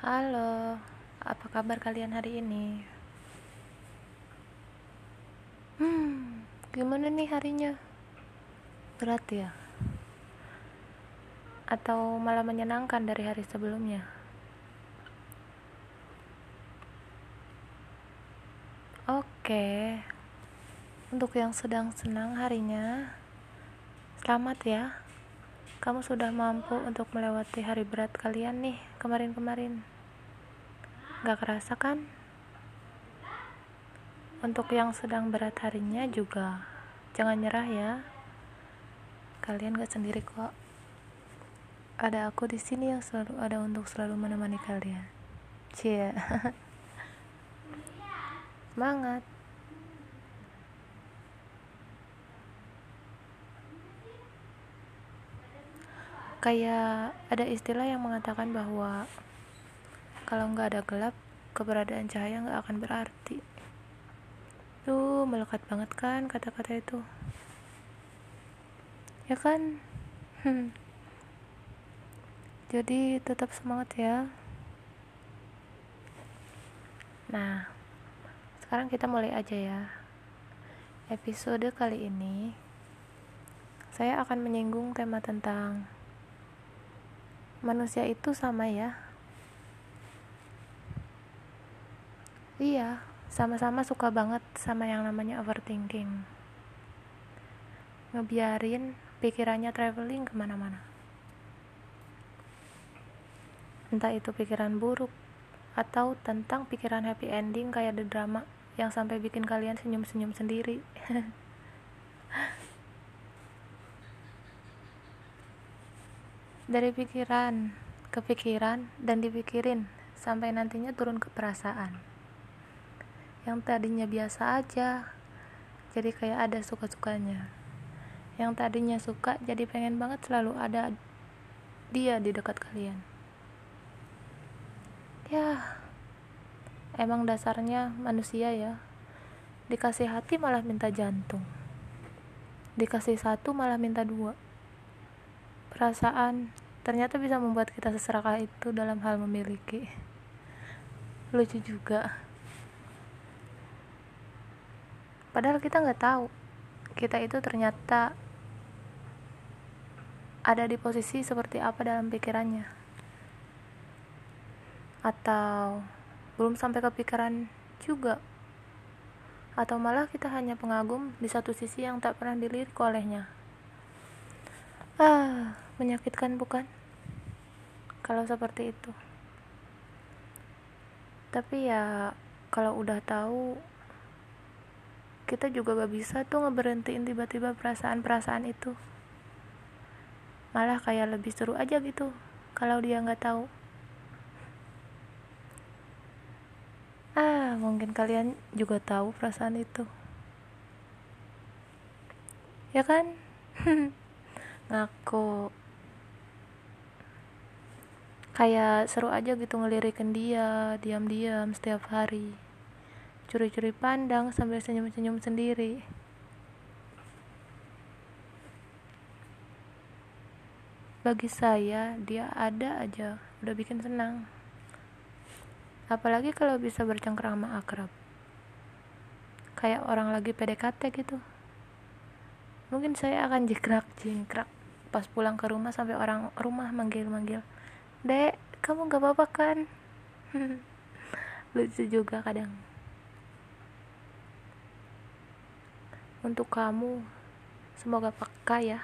Halo, apa kabar kalian hari ini? Hmm, gimana nih harinya? Berat ya? Atau malah menyenangkan dari hari sebelumnya? Oke, untuk yang sedang senang harinya, selamat ya. Kamu sudah mampu untuk melewati hari berat kalian nih kemarin-kemarin. Gak kerasa kan? Untuk yang sedang berat harinya juga, jangan nyerah ya. Kalian gak sendiri kok. Ada aku di sini yang selalu ada untuk selalu menemani kalian. Cie. Semangat. Kayak ada istilah yang mengatakan bahwa kalau nggak ada gelap, keberadaan cahaya nggak akan berarti. Tuh, melekat banget kan kata-kata itu. Ya kan? Hmm. Jadi tetap semangat ya. Nah, sekarang kita mulai aja ya. Episode kali ini saya akan menyinggung tema tentang manusia itu sama ya. Iya sama-sama suka banget sama yang namanya overthinking. Ngebiarin pikirannya traveling ke mana-mana. Entah itu pikiran buruk atau tentang pikiran happy ending kayak the drama yang sampai bikin kalian senyum-senyum sendiri dari pikiran ke pikiran dan dipikirin sampai nantinya turun ke perasaan. Yang tadinya biasa aja jadi kayak ada suka-sukanya. Yang tadinya suka jadi pengen banget selalu ada dia di dekat kalian. Ya emang dasarnya manusia ya. Dikasih hati malah minta jantung. Dikasih satu malah minta dua. Perasaan ternyata bisa membuat kita seserakah itu dalam hal memiliki. Lucu juga. Padahal kita nggak tahu. Kita itu ternyata ada di posisi seperti apa dalam pikirannya. Atau belum sampai kepikiran juga. Atau malah kita hanya pengagum di satu sisi yang tak pernah dilirik olehnya. Ah Menyakitkan bukan? Kalau seperti itu. Tapi ya kalau udah tahu kita juga gak bisa tuh ngeberhentiin tiba-tiba perasaan-perasaan itu. Malah kayak lebih seru aja gitu kalau dia nggak tahu. Ah, mungkin kalian juga tahu perasaan itu. Ya kan? Ngaku kayak seru aja gitu ngelirikin dia diam-diam setiap hari. Curi-curi pandang sambil senyum-senyum sendiri. Bagi saya dia ada aja udah bikin senang. Apalagi kalau bisa bercengkrama akrab. Kayak orang lagi PDKT gitu. Mungkin saya akan jikrak jingkrak pas pulang ke rumah sampai orang rumah manggil-manggil dek kamu gak apa-apa kan? Lucu juga kadang. Untuk kamu semoga peka ya